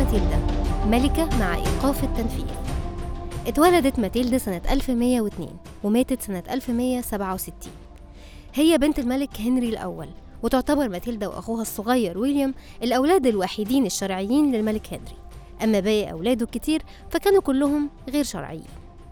الملكة مع إيقاف التنفيذ. اتولدت ماتيلدا سنة 1102 وماتت سنة 1167 هي بنت الملك هنري الأول وتعتبر ماتيلدا وأخوها الصغير ويليام الأولاد الوحيدين الشرعيين للملك هنري. أما باقي أولاده الكتير فكانوا كلهم غير شرعيين.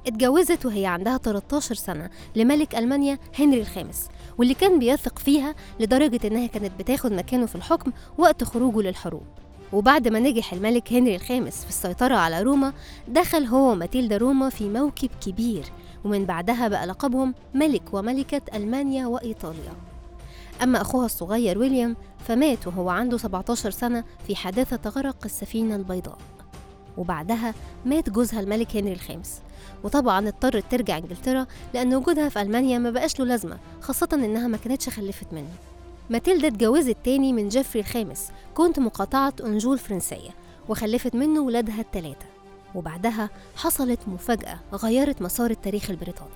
اتجوزت وهي عندها 13 سنة لملك ألمانيا هنري الخامس واللي كان بيثق فيها لدرجة إنها كانت بتاخد مكانه في الحكم وقت خروجه للحروب. وبعد ما نجح الملك هنري الخامس في السيطرة على روما دخل هو وماتيلدا روما في موكب كبير ومن بعدها بقى لقبهم ملك وملكة ألمانيا وإيطاليا. أما أخوها الصغير ويليام فمات وهو عنده 17 سنة في حادثة غرق السفينة البيضاء. وبعدها مات جوزها الملك هنري الخامس. وطبعا اضطرت ترجع إنجلترا لأن وجودها في ألمانيا ما بقاش له لازمة خاصة إنها ما كانتش خلفت منه. ماتيلدا اتجوزت تاني من جيفري الخامس كونت مقاطعة أنجو الفرنسية وخلفت منه ولادها التلاتة. وبعدها حصلت مفاجأة غيرت مسار التاريخ البريطاني.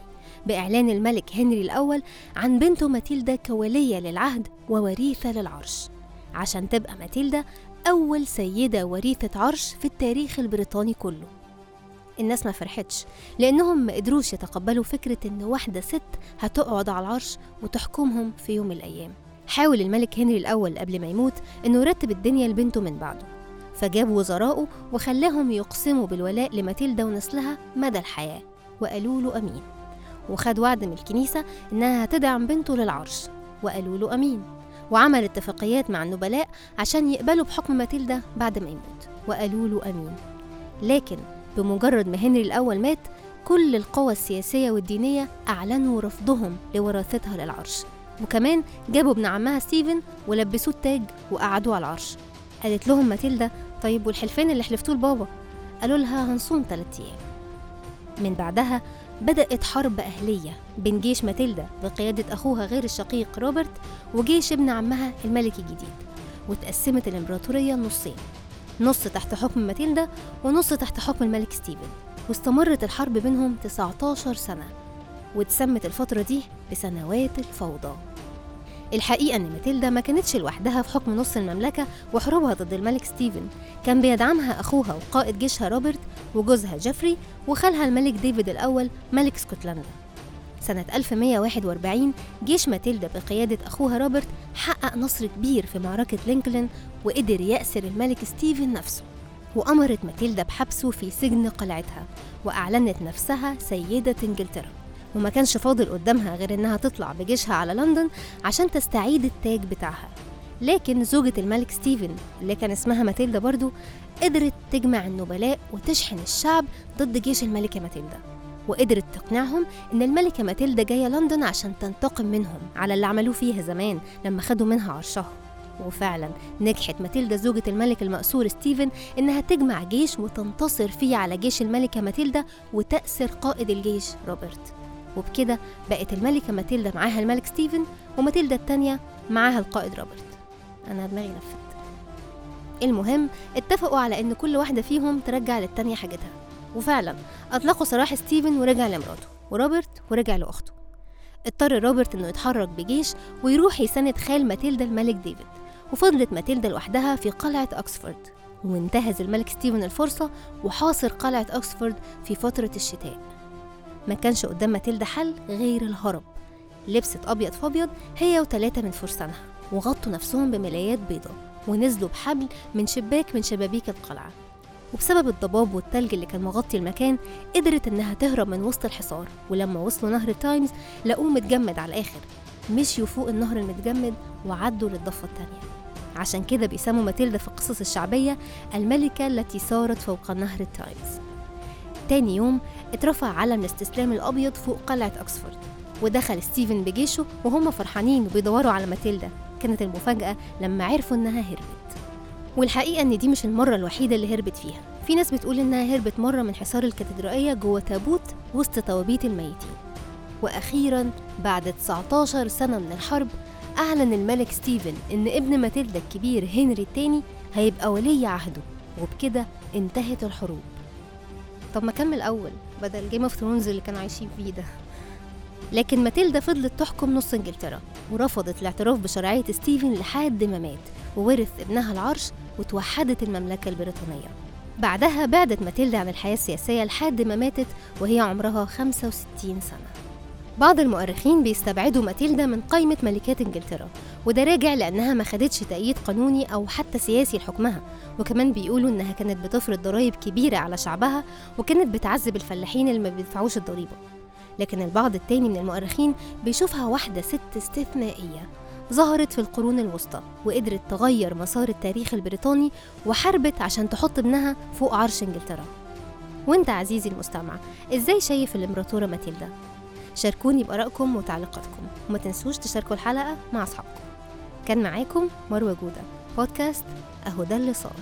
بإعلان الملك هنري الأول عن بنته ماتيلدا كولية للعهد ووريثة للعرش. عشان تبقى ماتيلدا أول سيدة وريثة عرش في التاريخ البريطاني كله. الناس ما فرحتش لأنهم ما قدروش يتقبلوا فكرة إن واحدة ست هتقعد على العرش وتحكمهم في يوم من الأيام. حاول الملك هنري الأول قبل ما يموت إنه يرتب الدنيا لبنته من بعده فجاب وزراءه وخلاهم يقسموا بالولاء لماتيلدا ونسلها مدى الحياة وقالوا له أمين. وخد وعد من الكنيسة إنها هتدعم بنته للعرش وقالوا له أمين. وعمل اتفاقيات مع النبلاء عشان يقبلوا بحكم ماتيلدا بعد ما يموت وقالوا له أمين. لكن بمجرد ما هنري الأول مات كل القوى السياسية والدينية أعلنوا رفضهم لوراثتها للعرش. وكمان جابوا ابن عمها ستيفن ولبسوه التاج وقعدوه على العرش. قالت لهم ماتيلدا طيب والحلفان اللي حلفتوه لبابا؟ قالوا لها هنصوم تلات أيام. من بعدها بدأت حرب أهلية بين جيش ماتيلدا بقيادة أخوها غير الشقيق روبرت وجيش ابن عمها الملك الجديد وتقسمت الإمبراطورية نصين نص تحت حكم ماتيلدا ونص تحت حكم الملك ستيفن واستمرت الحرب بينهم 19 سنة. واتسمت الفترة دي بسنوات الفوضى الحقيقة إن ماتيلدا ما كانتش لوحدها في حكم نص المملكة وحروبها ضد الملك ستيفن. كان بيدعمها أخوها وقائد جيشها روبرت وجوزها جيفري وخالها الملك ديفيد الأول ملك اسكتلندا. سنة 1141 جيش ماتيلدا بقيادة أخوها روبرت حقق نصر كبير في معركة لينكولن وقدر يأسر الملك ستيفن نفسه وأمرت ماتيلدا بحبسه في سجن قلعتها وأعلنت نفسها سيدة إنجلترا. وما كانش فاضل قدامها غير إنها تطلع بجيشها على لندن عشان تستعيد التاج بتاعها. لكن زوجة الملك ستيفن اللي كان اسمها ماتيلدا برضو قدرت تجمع النبلاء وتشحن الشعب ضد جيش الملكة ماتيلدا. وقدرت تقنعهم إن الملكة ماتيلدا جاية لندن عشان تنتقم منهم على اللي عملوه فيها زمان لما خدوا منها عرشها. وفعلا نجحت ماتيلدا زوجة الملك المأسور ستيفن إنها تجمع جيش وتنتصر فيه على جيش الملكة ماتيلدا وتأسر قائد الجيش روبرت. وبكده بقت الملكة ماتيلدا معاها الملك ستيفن وماتيلدا التانية معاها القائد روبرت. أنا دماغي لفت. المهم اتفقوا على إن كل واحدة فيهم ترجع للتانية حاجتها. وفعلا أطلقوا سراح ستيفن ورجع لمراته وروبرت ورجع لأخته. اضطر روبرت إنه يتحرك بجيش ويروح يساند خال ماتيلدا الملك ديفيد. وفضلت ماتيلدا لوحدها في قلعة أكسفورد. وانتهز الملك ستيفن الفرصة وحاصر قلعة أكسفورد في فترة الشتاء. ما كانش قدام ماتيلدا حل غير الهرب. لبست أبيض في أبيض هي وتلاتة من فرسانها وغطوا نفسهم بملايات بيضة ونزلوا بحبل من شباك من شبابيك القلعة. وبسبب الضباب والتلج اللي كان مغطي المكان قدرت إنها تهرب من وسط الحصار. ولما وصلوا نهر تايمز لقوه متجمد على الآخر. مشيوا فوق النهر المتجمد وعدوا للضفة التانية. عشان كده بيسموا ماتيلدا في القصص الشعبية الملكة التي سارت فوق نهر التايمز تاني يوم اترفع علم الاستسلام الأبيض فوق قلعة أكسفورد ودخل ستيفن بجيشه وهم فرحانين وبيدوروا على ماتيلدا. كانت المفاجأة لما عرفوا إنها هربت. والحقيقة إن دي مش المرة الوحيدة اللي هربت فيها. في ناس بتقول إنها هربت مرة من حصار الكاتدرائية جوه تابوت وسط توابيت الميتين. وأخيرا بعد 19 سنة من الحرب أعلن الملك ستيفن إن ابن ماتيلدا الكبير هنري الثاني هيبقى ولي عهده وبكده انتهت الحروب. طب ما كمل أول بدل Game of Thrones اللي كانوا عايشين فيه ده. لكن ماتيلدا فضلت تحكم نص إنجلترا ورفضت الاعتراف بشرعية ستيفن لحد ما مات وورث ابنها العرش وتوحدت المملكة البريطانية. بعدها بعدت ماتيلدا عن الحياة السياسية لحد ما ماتت وهي عمرها 65 سنة. بعض المؤرخين بيستبعدوا ماتيلدا من قائمة ملكات إنجلترا وده راجع لأنها ما خدتش تأييد قانوني أو حتى سياسي لحكمها. وكمان بيقولوا إنها كانت بتفرض ضرائب كبيرة على شعبها وكانت بتعذب الفلاحين اللي ما بيدفعوش الضريبة. لكن البعض التاني من المؤرخين بيشوفها واحدة ست استثنائية ظهرت في القرون الوسطى وقدرت تغير مسار التاريخ البريطاني وحاربت عشان تحط ابنها فوق عرش إنجلترا. وأنت عزيزي المستمع إزاي شايف الإمبراطورة ماتيلدا؟ شاركوني بآرائكم وتعليقاتكم. وما تنسوش تشاركوا الحلقة مع أصحابكم. كان معاكم مروة جودة. بودكاست أهو ده اللي صار.